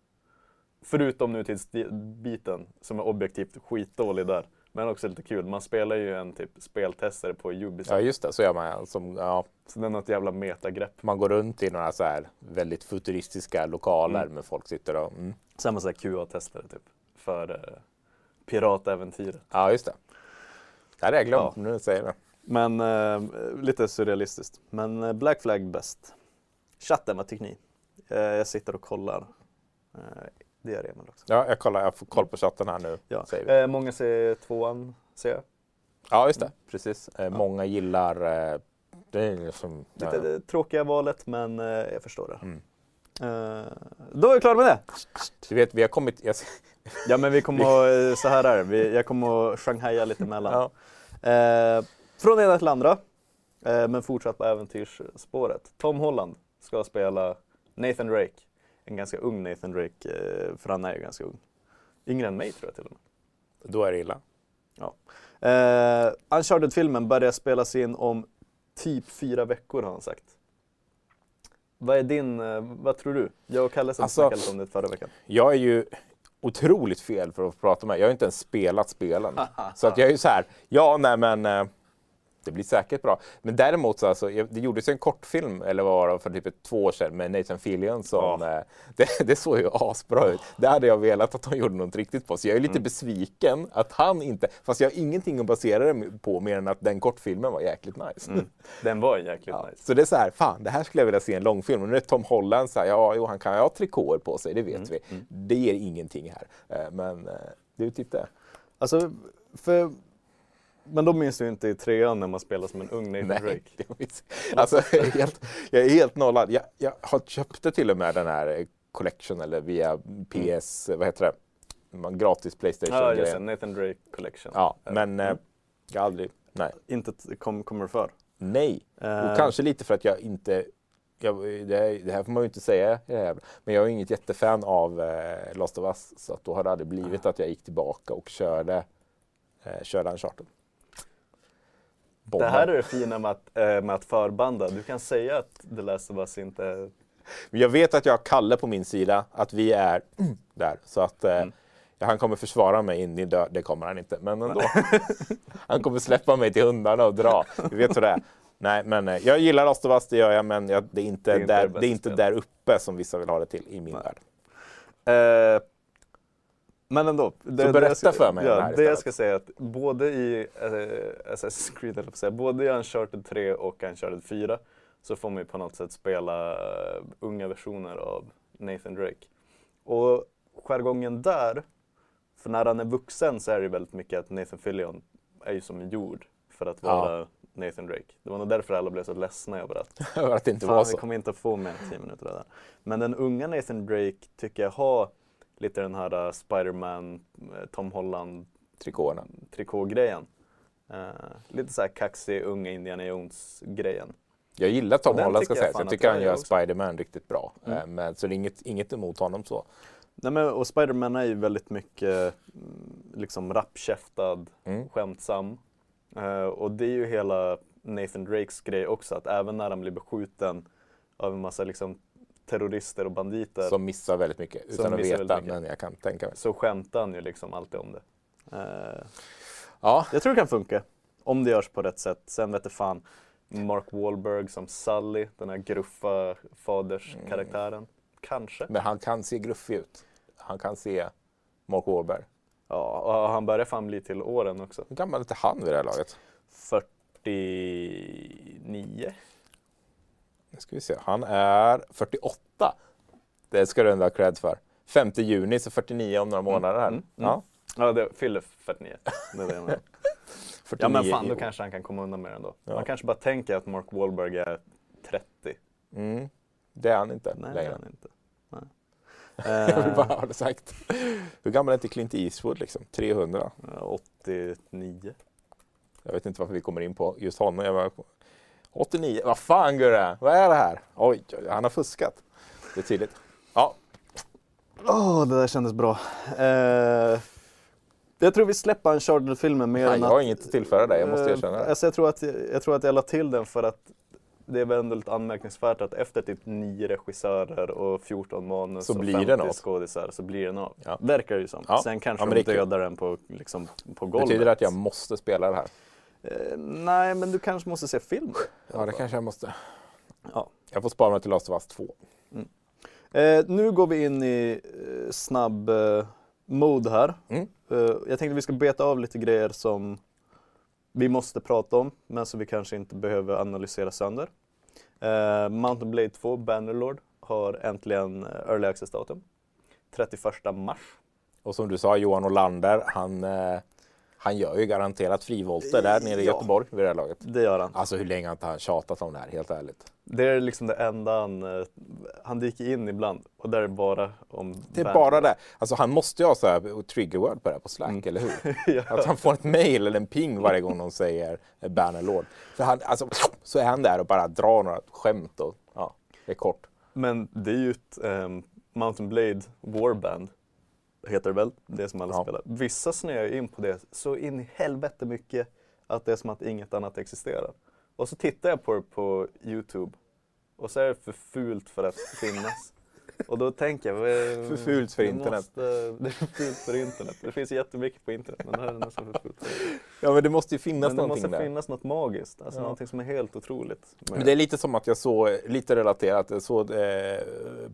Förutom nutidsbiten som är objektivt skitdålig där. Men också lite kul. Man spelar ju en typ speltestare på Ubisoft. Ja just det, så gör man som, ja, Så det är något jävla metagrepp. Man går runt i några så här väldigt futuristiska lokaler Mm. med folk sitter och... Mm. Samma sån här QA-testare typ. För eh, piratäventyret. Ja just det. Det hade jag glömt Ja. nu säger det. Men eh, lite surrealistiskt. Men eh, Black Flag bäst. Chatten, vad tycker ni? Eh, jag sitter och kollar. Det gör Emil också. Ja, jag kollar, jag får koll på chatten här nu. Ja. Säger. Eh, många säger tvåan, ser jag. Ja, just det. Precis. Eh, Många gillar... Eh, det är liksom... Ja, Lite det tråkiga valet, men eh, jag förstår det. Mm. Eh, då är vi klara med det. Du vet, vi har kommit... Jag, Ja, men vi kommer att, eh, så här är. Vi, jag kommer att shanghaja lite emellan. ja. Från det ena till andra, men fortsatt på äventyrsspåret. Tom Holland ska spela Nathan Drake. En ganska ung Nathan Drake, eh, för han är ju ganska ung. Yngre än mig tror jag till och med. Då är det illa. Eh, Uncharted-filmen börjar spelas in om typ fyra veckor har han sagt. Vad är din, eh, vad tror du? Jag och Kalle som Alltså- snackade om det förra veckan. Jag är ju otroligt fel för att prata med. Jag har inte ens spelat spelen. så att jag är ju så här, ja nej men eh, det blir säkert bra. Men däremot så alltså, det gjordes ju en kortfilm, eller vad var det, för typ ett två år sedan med Nathan Fillion som, eh, det, det såg ju asbra ut. Det hade jag velat att de gjorde något riktigt på. Så jag är lite besviken att han inte, fast jag har ingenting att basera det på mer än att den kortfilmen var jäkligt nice. Mm. Den var jäkligt Ja, nice. Så det är så här, fan det här skulle jag vilja se en långfilm. Och nu är Tom Holland så här, ja jo, han kan ha trikåer på sig, det vet vi. Det ger ingenting här. Eh, Men det är typ det. Alltså, för, men då minns du inte i trean när man spelar som en ung Nathan Nej, Drake. minns- alltså, jag, är helt, jag är helt nollad. Jag, jag har köpte till och med den här eh, Collection eller via PS, vad heter det? Gratis Ja, just det. Nathan Drake Collection. Ja, Eh, men eh, mm. jag har aldrig, nej. Inte kom, kommer för. Nej. Eh, Och kanske lite för att jag inte jag, det, här, det här får man ju inte säga, men jag är inget jättefan av eh, Last of Us. Så att då har det aldrig blivit att jag gick tillbaka och körde, eh, körde Uncharted. Det Bombar. här är det fina med att, eh, med att förbanda. Du kan säga att The Last of Us inte är... Men Jag vet att jag har Kalle på min sida, att vi är där. Så att eh, Mm. han kommer försvara mig in i död. Det kommer han inte, men ändå. han kommer släppa mig till hundarna och dra. Vi vet hur det är. Nej, men eh, jag gillar Last of Us, det gör jag, men jag, det är inte, Det är inte där, det det är inte där uppe som vissa vill ha det till i min Nej. värld. Eh, men ändå. Det, Så berätta ska, för mig ja, det jag ska säga är att både i eh, Assassin's Creed, eller säga, både i Uncharted 3 och Uncharted 4 så får man ju på något sätt spela eh, unga versioner av Nathan Drake. Och jargongen där, för när han är vuxen så är det ju väldigt mycket att Nathan Fillion är ju som gjord för att Ja. vara Nathan Drake. Det var nog därför alla blev så ledsna över att att det inte var vi så. kommer inte att få mer än 10 minuter där. Men den unga Nathan Drake tycker jag har lite den här uh, Spider-Man, eh, Tom Holland Trikåerna. trikågrejen. Uh, lite så här kaxig, unga Indiana Jones-grejen. Jag gillar Tom Holland ska jag sägas. fan Jag tycker han gör. Spider-Man riktigt bra. Mm. Eh, Men, så det är inget, inget emot honom så. Nej, men, och Spider-Man är ju väldigt mycket mm, liksom rappkäftad, Mm. skämtsam. Eh, och det är ju hela Nathan Drakes grej också, att även när han blir beskjuten av en massa liksom, terrorister och banditer Som missar väldigt mycket utan att veta. Men jag kan tänka mig. så skämtar han ju liksom alltid om det. Eh, Ja, Jag tror det kan funka. Om det görs på rätt sätt. Sen vet jag fan Mark Wahlberg som Sully, den här gruffa faderskaraktären. Kanske. men han kan se gruffig ut. Han kan se Mark Wahlberg. Ja, och han börjar fan bli till åren också. Hur gammal är inte han vid det här laget? 49. Nu ska vi se. Han är 48. Det ska du ändå ha cred för. 5 juni, så 49 om några månader här. mm, Ja, Ja, det fyller 49. Det är det jag menar. 49 ja men fan, då kanske han kan komma undan med det ändå. Ja. Man kanske bara tänker att Mark Wahlberg är 30. Mm. Det är han inte Nej, det är längre. han inte. Jag vill Eh, bara ha det sagt. Hur gammal är inte Clint Eastwood liksom? 300? 89. Jag vet inte varför vi kommer in på just honom. Jag 89? Vad fan Gurra? Vad är det här? Oj, oj, han har fuskat. Det är tydligt. Ja, Åh, det där kändes bra. Eh, Jag tror vi släpper Uncharted-filmen mer Nej, än jag att... har inget att tillföra där, jag måste Eh, erkänna det. Alltså jag, tror att, jag tror att jag la till den för att det är väldigt anmärkningsvärt att efter typ nio regissörer och 14 manus Så och blir 50 den av. skådisar så blir den av. Ja. Verkar det ju som. Ja. Sen kanske Ja, de dödar den på, liksom, på golvet. Betyder det att jag måste spela det här? Eh, nej, men du kanske måste se filmen. Ja, det kanske jag måste. Ja. Jag får spara mig till Last of Us 2. Eh, nu går vi in i eh, snabb eh, mode här. Mm. Eh, jag tänkte vi ska beta av lite grejer som vi måste prata om, men som vi kanske inte behöver analysera sönder. Eh, Mountain Blade 2 Bannerlord har äntligen eh, Early Access-datum. 31 mars. Och som du sa, Johan Olander, han, han gör ju garanterat frivolter där nere i Ja. Göteborg vid det här laget. Det gör han. Alltså hur länge har inte han tjatat om det här, helt ärligt? Det är liksom det enda han, eh, han dyker in ibland och där är det bara om Det är bara det. Alltså han måste ju ha så här triggerword på det här på Slack, Mm. eller hur? ja. Att han får ett mail eller en ping varje gång de säger eh, Bannerlord. För han, alltså, så är han där och bara drar några skämt och ja, det är kort. Men det är ju ett ehm, Mountain Blade Warband, heter det väl, det som alla Ja. spelar. Vissa snöar ju in på det så in i helvete mycket att det är som att inget annat existerar. Och så tittar jag på det på Youtube och så är det för fult för att finnas. Och då tänker jag... eh, För fult för det internet. Måste, det är fult för internet. Det finns jättemycket på internet men det här är nästan för fult. Ja men det måste ju finnas Men det någonting måste där. finnas något magiskt, alltså Ja. någonting som är helt otroligt. Men det är lite som att jag såg, lite relaterat, jag såg eh,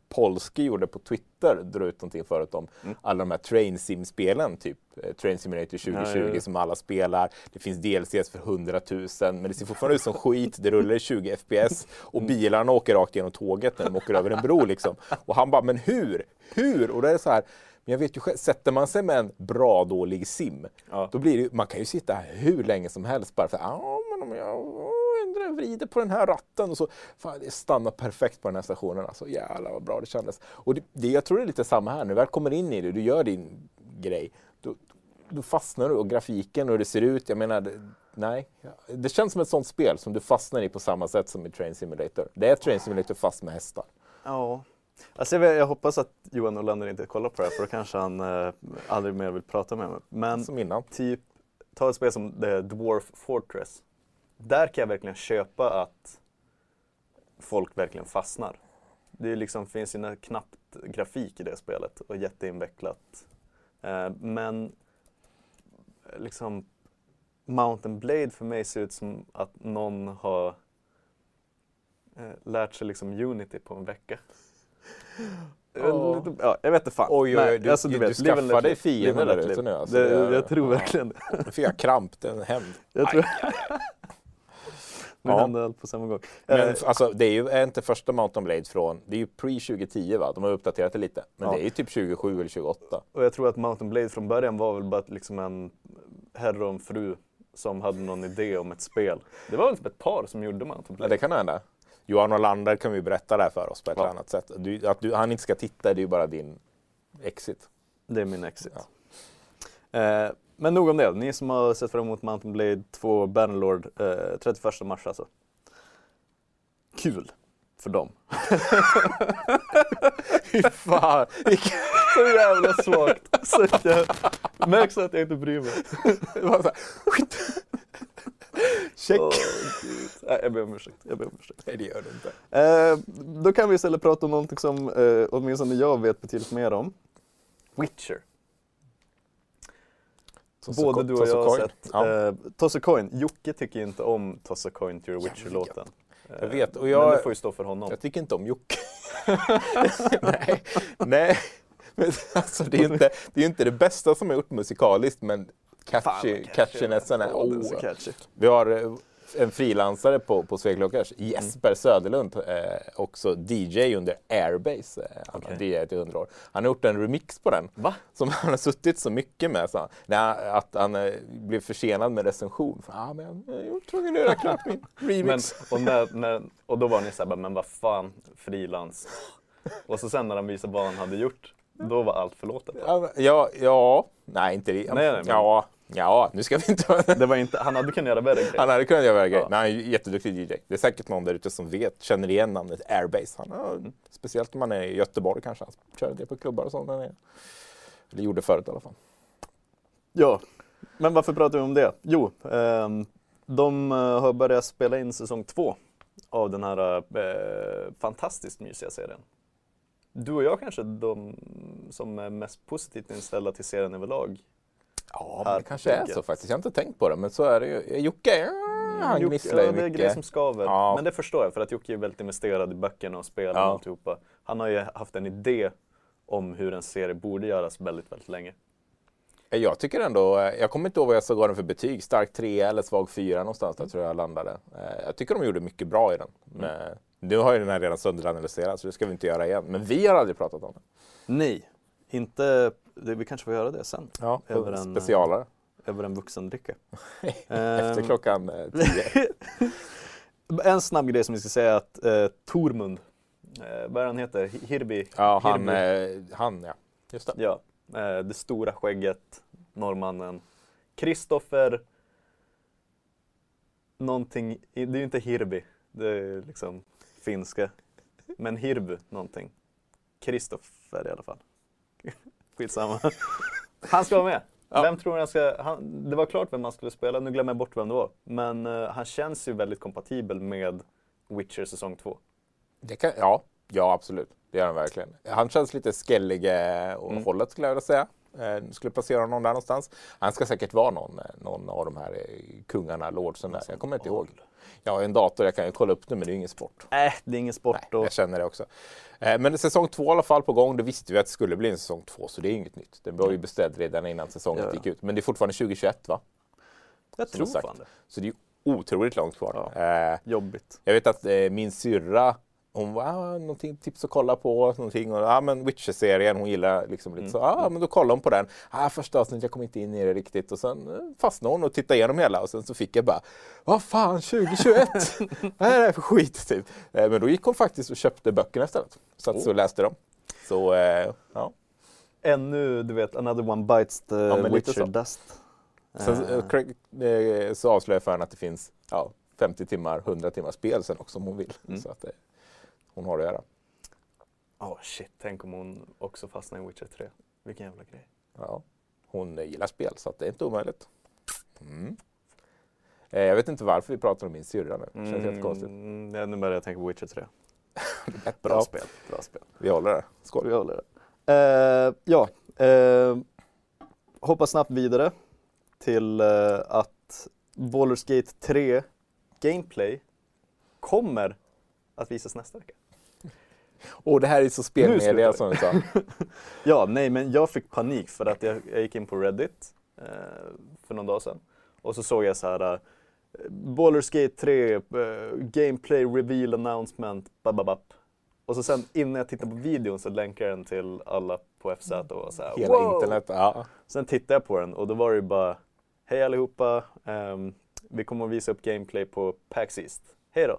Polski gjorde på Twitter, drog ut någonting förut om Mm. alla de här Train Sim-spelen, typ Train Simulator 2020 Ja, ja, ja. som alla spelar. Det finns DLCs för 100 000, men det ser fortfarande ut som skit, det rullar i 20 FPS och Mm. bilarna åker rakt genom tåget när de åker över en bro liksom. Och han bara, men hur? Hur? Och det är så här, men jag vet ju själv, sätter man sig med en bra dålig sim, då blir det, man kan ju sitta här hur länge som helst bara för ja men om jag vrider på den här ratten och så, fan det stannar perfekt på den här stationen. Alltså jävlar vad bra det kändes. Och det, det, jag tror det är lite samma här, när du väl kommer in i det, du gör din grej, då, då fastnar du och grafiken och hur det ser ut, jag menar, det, nej. Det känns som ett sånt spel som du fastnar i på samma sätt som i Train Simulator. Det är Train Simulator fast med hästar. Ja. Alltså jag, jag hoppas att Johan Olander inte kollar på det här för då kanske han eh, aldrig mer vill prata med mig. Men Som innan. typ, ta ett spel som The Dwarf Fortress. Där kan jag verkligen köpa att folk verkligen fastnar. Det liksom, finns ju knappt grafik i det spelet och jätteinvecklat. Eh, men liksom Mountain Blade för mig ser ut som att någon har eh, lärt sig liksom Unity på en vecka. Eh, Ja. jag vet inte fan. Oj, oj, oj, du- du live and skaffar dig fiender där ute nu, alltså. Det, är- jag tror verkligen det. Nu fick jag kramp, det är en hämnd. Jag tror... Nu Ja. hände allt på samma gång. Men Eh, alltså, det är ju är inte första Mountain Blade från, det är ju pre-2010 va? De har uppdaterat det lite. Men Ja. det är ju typ 27 eller 28. och jag tror att Mountain Blade från början var väl bara liksom en herre och en fru som hade någon idé om ett spel. Det var väl typ ett par som gjorde Mountain Ja, Blade. det kan hända. Johan Olander kan vi berätta det här för oss på ett Ja. eller annat sätt. Du, att du, han inte ska titta, det är ju bara din exit. Det är min exit. Eh, men nog om det. Ni som har sett fram emot Mountain Blade 2 Bannerlord eh, 31 mars alltså. Kul för dem. Fy fan! Så jävla svagt. Så jävla... Märks att jag inte bryr mig. Check! Gud. Nej, jag ber om ursäkt. Jag ber om ursäkt. Nej, det gör du inte. Eh, då kan vi istället prata om någonting som eh, åtminstone jag vet betydligt mer om. Witcher. Både du och jag har sett. Ja, Eh, Toss a Coin. Jocke tycker inte om Toss a Coin to your Witcher-låten. Eh, Jag vet, och Men jag- det får ju stå för honom. jag tycker inte om Jocke. nej, nej. Men alltså, det är ju inte det, är inte det bästa som har gjort musikaliskt, men catchy, Fan, catchy catchinessen är... Är så catchy. Vi har eh, en frilansare på, på Sveklockers, Jesper Söderlund, eh, också DJ under Airbase. Eh, han har Okej. DJat i 100 år. Han har gjort en remix på den. Va? Som han har suttit så mycket med, sa han. Nej, att han eh, blev försenad med recension. För, ah, men jag är tvungen att göra klart min Men, remix. och, när, när, och då var ni såhär, men vad fan, frilans. Och så sen när han visade vad han hade gjort, då var allt förlåtet. Ja, men- ja, ja, nej inte det. Nej, nej, men- Ja, ja, nu ska vi inte... Det var inte, han hade kunnat göra värre grejer. Han hade kunnat göra värre grejer, Ja. men han är ju jätteduktig DJ. Det är säkert någon där ute som vet, känner igen namnet Airbase. Han har, Mm. Speciellt om man är i Göteborg kanske, han kör det på klubbar och sånt. Eller gjorde förut i alla fall. Ja, men varför pratar vi om det? Jo, ehm, de eh, har börjat spela in säsong två av den här eh, fantastiskt mysiga serien. Du och jag kanske de som är mest positivt inställda till serien överlag. Ja, men det kanske är så faktiskt. Jag har inte tänkt på det, men så är det ju. Jocke, ja, han Jocke- gnisslar ju ja, det är mycket. det som skaver. Ja. Men det förstår jag för att Jocke är väldigt investerad i böckerna och spelen Ja. och alltihopa. Han har ju haft en idé om hur en serie borde göras väldigt, väldigt länge. Jag tycker ändå, eh, jag kommer inte ihåg vad jag så gav den för betyg, stark 3 eller svag 4 någonstans där tror jag landade. Eh, Jag tycker de gjorde mycket bra i den. Men nu har ju den här redan sönderanalyserats så det ska vi inte göra igen. Men vi har aldrig pratat om den. Nej, inte... Det, vi kanske får göra det sen. Ja, Över en, specialare. Över en vuxendricka. Efter Ehm, klockan eh, 10. En snabb grej som vi ska säga är att eh, Tormund, eh, vad är han heter? Hi- Hirbi? Ja, han, Hirbi. eh, han ja. Just det. Ja, eh, det stora skägget, norrmannen. Kristoffer någonting, det är ju inte Hirbi, det är liksom finska. Men Hirbu någonting. Kristoffer i alla fall. Skitsamma. Han ska vara med. Ja. Vem tror han ska, han, det var klart vem han skulle spela, nu glömmer jag bort vem det var. Men eh, han känns ju väldigt kompatibel med Witcher säsong 2. Det kan, ja, ja, absolut. Det gör han verkligen. Han känns lite skellig eh, och Mm. hållet skulle jag vilja säga. Eh, skulle placera honom där någonstans. Han ska säkert vara någon, eh, någon av de här eh, kungarna, lordsen där. Jag kommer inte ihåg. Jag har en dator, jag kan ju kolla upp det, men det är ingen sport. Äh, det är ingen sport. Nej, jag känner det också. Eh, Men säsong två i alla fall på gång. Det visste vi att det skulle bli en säsong två, så det är inget nytt. Den var ju beställd redan innan säsongen Ja, ja. gick ut. Men det är fortfarande 2021 va? jag som tror fan det. Så det är otroligt långt kvar. Ja. Eh, Jobbigt. Jag vet att eh, min syrra, hon var ah, någonting tips att kolla på, någonting. Och, ah, men Witcher-serien, hon gillar liksom lite Mm. så. Ah, men då kollade hon på den. Ah, första avsnittet, jag kom inte in i det riktigt. Och sen eh, fastnade hon och tittade igenom hela. Och sen så fick jag bara, vad fan, 2021? vad är det här för skit? Typ. Eh, men då gick hon faktiskt och köpte böckerna istället. Satt Oh. så läste dem. Så, eh, ja. Ännu, du vet, another one bites the lite Witcher så. dust. Sen Eh, eh, eh, så avslöjar för henne att det finns ja, 50 timmar, 100 timmar spel sen också om hon vill. Mm. Så att hon har att göra. Åh shit, tänk om hon också fastnar i Witcher 3. Vilken jävla grej. Ja, hon gillar spel så att det är inte omöjligt. Mm. Eh, jag vet inte varför vi pratar om min syrra nu. Det känns jättekonstigt. Mm, ja, nu börjar jag tänka på Witcher 3. Ett Bra bra spel, bra spel. Vi håller det. Skål. Vi håller det. Eh, ja, eh, hoppa snabbt vidare till eh, att Baldur's Gate 3 Gameplay kommer att visas nästa vecka. Och det här är så spelmedia som vi sa. Ja, nej men jag fick panik för att jag, jag gick in på Reddit eh, för någon dag sedan och så såg jag så här eh, Baldur's Gate 3 eh, Gameplay Reveal Announcement bababap. Och så sen innan jag tittade på videon så länkade den till alla på FZ och så här, Hela wow! internet. Ja. Sen tittade jag på den och då var det ju bara Hej allihopa, ehm, vi kommer att visa upp gameplay på PAX East. Hej då!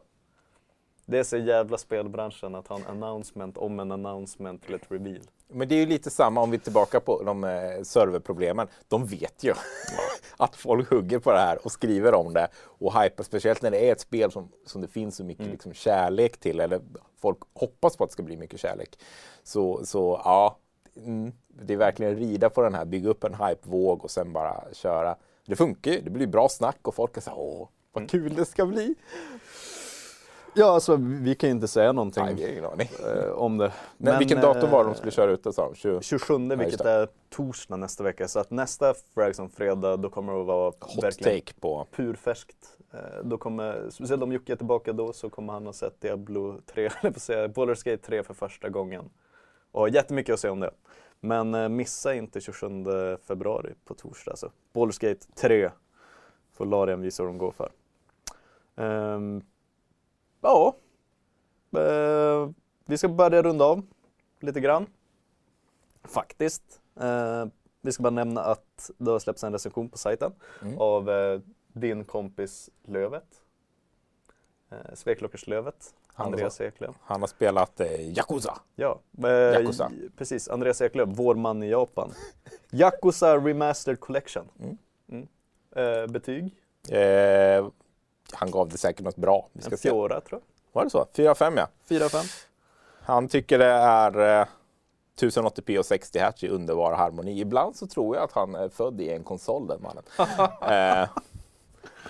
Det är så jävla spelbranschen att ha en announcement om en announcement till ett reveal. Men det är ju lite samma om vi är tillbaka på de eh, serverproblemen. De vet ju att folk hugger på det här och skriver om det och hypar, speciellt när det är ett spel som, som det finns så mycket Mm. liksom, kärlek till, eller folk hoppas på att det ska bli mycket kärlek. Så, så ja, mm, det är verkligen rida på den här, bygga upp en hypevåg och sen bara köra. Det funkar ju, det blir bra snack och folk är så här, åh, vad Mm. kul det ska bli. Ja, alltså vi kan ju inte säga någonting Nej, vi har ingen aning. eh, om det. Men, vilken datum var det de eh, skulle köra ut det sa de? 20 27 vilket just det. är torsdag nästa vecka. Så att nästa Fragson fredag då kommer det att vara Hot verkligen take på purfärskt. Eh, Då kommer, speciellt om Jocke är tillbaka då så kommer han ha sett Diablo 3, eller på säga, Baldur's Gate 3 för första gången. Och har jättemycket att säga om det. Men missa inte 27 februari på torsdag alltså. Baldur's Gate 3 får Larian visa hur de går för. Ehm, ja, Eh, vi ska börja runda av lite grann. Faktiskt. Eh, vi ska bara nämna att det har släppts en recension på sajten Mm. av eh, din kompis Lövet. Eh, Sveklockerslövet, Han Andreas Eklöf. Han har spelat eh, Yakuza. Ja, eh, Yakuza. precis. Andreas Eklöf, vår man i Japan. Yakuza Remastered Collection. Mm. Mm. Eh, betyg? Eh, han gav det säkert något bra. Vi ska En se. fjora tror jag. Var det så? 4-5 ja. 4 5. Han tycker det är... Eh, 1080p och 60 Hz i underbar harmoni. Ibland så tror jag att han är född i en konsol den mannen. eh,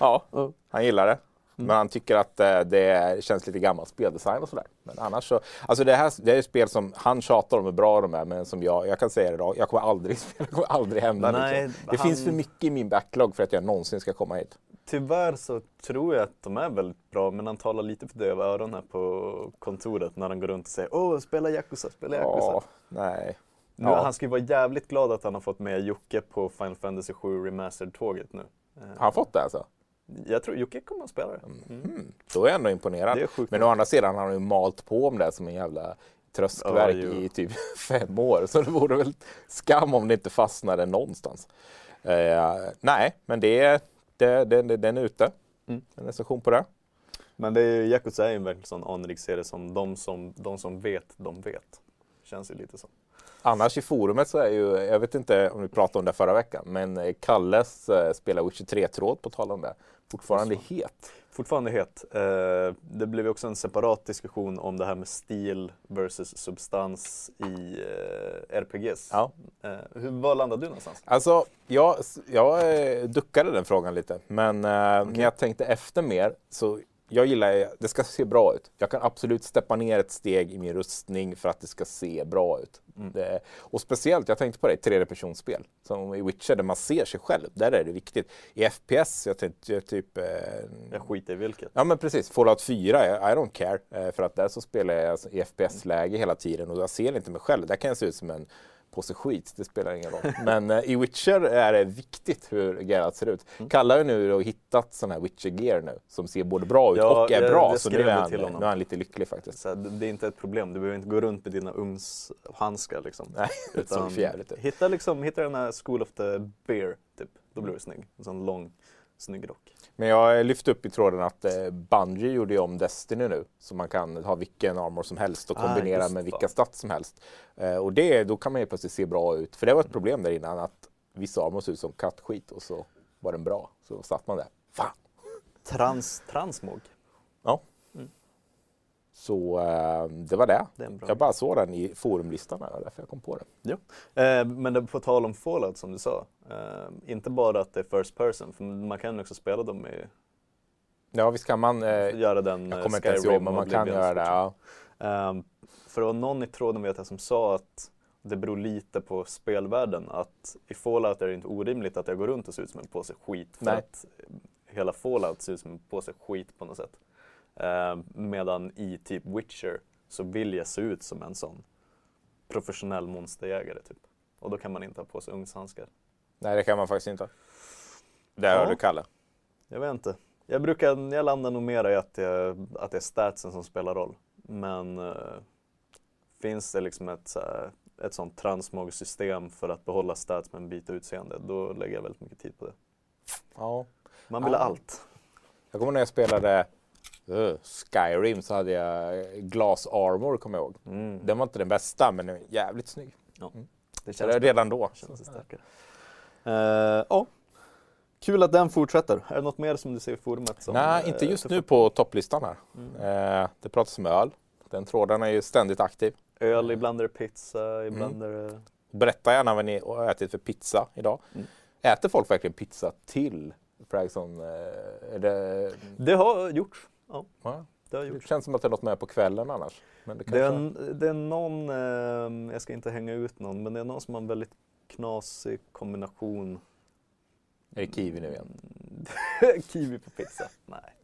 ja, han gillar det. Men han tycker att eh, det känns lite gammal speldesign och sådär. Men annars så, alltså det här det är ett spel som han tjatar om hur bra de är, men som jag, jag kan säga det idag, jag kommer aldrig spela, det kommer aldrig hända. Nej, liksom. Det han- finns för mycket i min backlog för att jag någonsin ska komma hit. Tyvärr så tror jag att de är väldigt bra, men han talar lite för döva öron här på kontoret när han går runt och säger Åh, spela Yakuza, spela Yakuza. Ja, nej. Nu, Ja. Han ska ju vara jävligt glad att han har fått med Jocke på Final Fantasy 7 Remastered-tåget nu. Har han fått det alltså? Jag tror Jocke kommer att spela det. Mm. Då är jag ändå imponerad. Men å andra sidan har han ju malt på om det som en jävla tröskverk jo. i typ fem år. Så det vore väl skam om det inte fastnade någonstans. Eh, nej, men det, det, det, den är ute. Mm. En recension på det. Men det är, ju- Yakuza är ju en verkligen sån anrik serie som de, som de som vet, de vet. Känns ju lite så. Annars i forumet så är ju, jag vet inte om vi pratade om det förra veckan, men eh, Kalles eh, spelar Witcher 3-tråd på tal om det. Fortfarande het. Fortfarande het. Eh, det blev ju också en separat diskussion om det här med stil versus substans i eh, RPGs. Ja. Eh, hur, var landade du någonstans? Alltså, jag, jag duckade den frågan lite, men eh, när jag tänkte efter mer så jag gillar, det ska se bra ut. Jag kan absolut steppa ner ett steg i min rustning för att det ska se bra ut. Mm. Det, och speciellt, jag tänkte på det, tredjepersonsspel. Som i Witcher där man ser sig själv, där är det viktigt. I FPS, jag tänkte typ... Eh, Jag skiter i vilket. Ja men precis, Fallout 4, I I don't care. Eh, För att där så spelar jag i FPS-läge hela tiden och jag ser inte mig själv. Där kan jag se ut som en påse skit, det spelar ingen roll. Men eh, i Witcher är det viktigt hur Geralt ser ut. Mm. Kalle har nu hittat sån här Witcher-gear nu som ser både bra ut Ja, och är det- bra. det så nu är, han, till nu honom. är han lite lycklig faktiskt. Här, det det är inte ett problem, du behöver inte gå runt med dina ugnshandskar liksom. Nej, det såg för jävligt ut. hitta, liksom, hitta den här School of the Bear, typ. Då blir du snygg. En sån lång, snygg rock. Men jag lyfte upp i tråden att eh, Bungie gjorde ju om Destiny nu. Så man kan ha vilken armor som helst och Ah, kombinera just med vilka stats som helst. Eh, och det, då kan man ju plötsligt se bra ut. För det var ett problem där innan att vissa armor såg ut som kattskit och så var den bra. Så satt man där. Fan! Trans, transmog. Ja. Så eh, det var det. Det. Jag bara såg den i forumlistan här, därför jag kom på det. Jo. Eh, men det, på tal om Fallout som du sa. Eh, inte bara att det är first person, för man kan också spela dem i, Ja, visst kan man. Eh, göra den jag eh, kommer inte ens ihåg, men man kan göra det. Ja. Ehm, för det var någon i tråden vet jag som sa att det beror lite på spelvärlden. Att i Fallout är det inte orimligt att jag går runt och ser ut som en påse skit. För Nej. att hela Fallout ser ut som en påse skit på något sätt. Ehm, medan i typ Witcher så vill jag se ut som en sån professionell monsterjägare typ. Och då kan man inte ha på sig ugnshandskar. Nej, det kan man faktiskt inte. Ja. hör du Kalle. Jag vet inte. Jag brukar, jag landar nog mer i att, jag, att det är statsen som spelar roll. Men eh, finns det liksom ett, ett sånt transmog-system för att behålla stats med en bit utseende, då lägger jag väldigt mycket tid på det. Ja. Man vill ha Ja. allt. Jag kommer när jag spelade eh, Skyrim så hade jag Glass Armor, kommer jag ihåg. Mm. Den var inte den bästa, men den var jävligt snygg. Det Så det är redan då. känns det starkare. Eh, ja. Kul att den fortsätter. Är det något mer som du ser i forumet? Som, Nej, eh, inte just nu på? topplistan här. Mm. Eh, det pratas om öl. Den tråden är ju ständigt aktiv. Öl, ibland är det pizza, ibland är det... Berätta gärna vad ni har ätit för pizza idag. Mm. Äter folk verkligen pizza till Pragson? Eh, det, Det har gjorts. Ja, ja, det har det gjorts. känns som att det är något med på kvällen annars. Men det Det är, kanske... en, det är någon, eh, jag ska inte hänga ut någon, men det är någon som har en väldigt knasig kombination. Är det kiwi nu igen? Kiwi på pizza? Nej.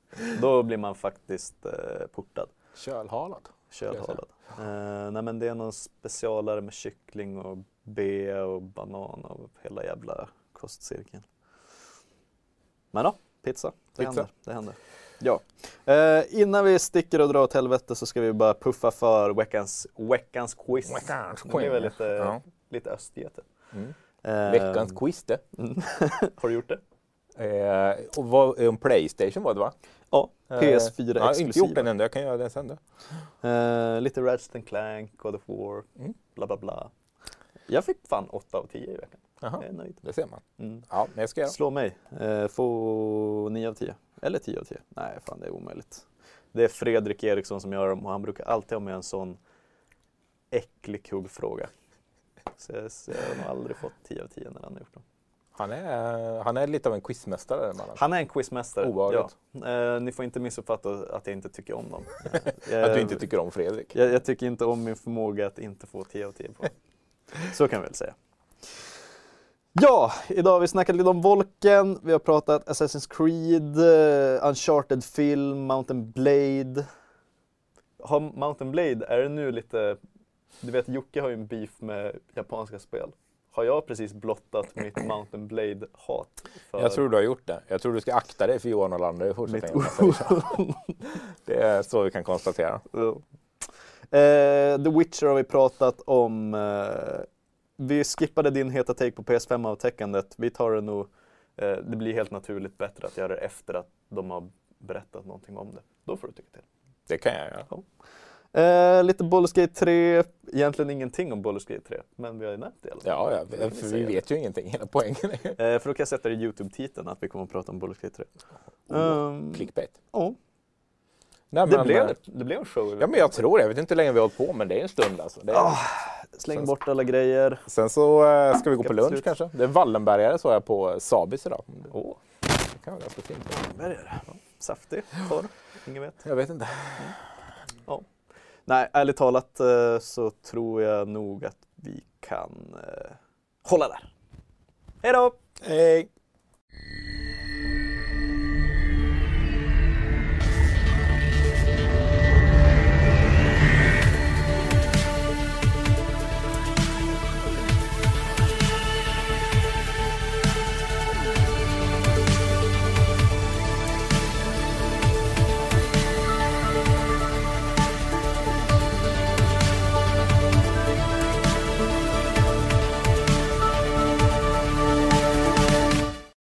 Då blir man faktiskt eh, portad, Kölhalad. kölhalad. Eh, nej men det är någon specialare med kyckling och bea och banan och hela jävla kostcirkeln. Men ja, pizza. Det Pizza. händer. Det händer. Ja. Eh, innan vi sticker och drar åt helvete så ska vi bara puffa för veckans, veckans quiz. Veckans Det blir väl lite, Ja. lite östgöte. Mm. Eh, Veckans quiz det. Har du gjort det? Eh, och vad, om Playstation var det va? Ja, Eh, PS4 Jag har inte gjort exklusiva. den ännu, jag kan göra den sen då. Eh, lite Ratchet Clank, God of War, Mm. bla bla bla. Jag fick fan 8 av 10 i veckan. Jaha, Jag är nöjd. det ser man. Mm. Ja, men jag ska göra. Slå mig. Eh, få 9 av 10. Eller 10 av 10. Nej, fan det är omöjligt. Det är Fredrik Eriksson som gör dem och han brukar alltid ha med en sån äcklig kuggfråga. Så jag, så jag har nog aldrig fått 10 av 10 när han har gjort dem. Han är, han är lite av en quizmästare den mannen. Han är en quizmästare. Obehagligt. Ja. Eh, ni får inte missuppfatta att jag inte tycker om dem. Att du inte tycker om Fredrik. jag, jag tycker inte om min förmåga att inte få 10 av 10 på. Så kan vi väl säga. Ja, idag har vi snackat lite om Volken, vi har pratat Assassin's Creed, eh, Uncharted film, Mountain Blade. Har Mountain Blade, är det nu lite, du vet Jocke har ju en beef med japanska spel. Har jag precis blottat mitt Mountain Blade-hat? för Jag tror du har gjort det. Jag tror du ska akta dig för Johan Olander i fortsättningen. Det är så vi kan konstatera. Ja. Eh, The Witcher har vi pratat om. Eh, vi skippade din heta take på PS5-avtäckandet. Vi tar det nog, eh, det blir helt naturligt bättre att göra det efter att de har berättat någonting om det. Då får du tycka till. Det kan jag göra. Eh, lite Baldur's Gate 3, egentligen ingenting om Baldur's Gate 3, men vi har ju nämnt det i alla fall. Ja, ja för vi vet ju ingenting. Hela poängen Eh, för då kan jag sätta det i Youtube-titeln att vi kommer att prata om Baldur's Gate 3. Um, clickbait. ja, Nej, det, men, blev, eh, det blev en show. Ja, men jag tror det. Jag vet inte hur länge vi har hållit på, men det är en stund alltså. Är... Ah, Släng bort alla grejer. Sen så eh, ska vi gå på lunch slut. kanske. Det är Wallenbergare så jag på Sabis idag. Åh, Det kan vara ganska fint. bergare. Saftig, torr, ingen vet. Jag vet inte. Nej, ärligt talat eh, så tror jag nog att vi kan eh, hålla där. Hej då! Hej!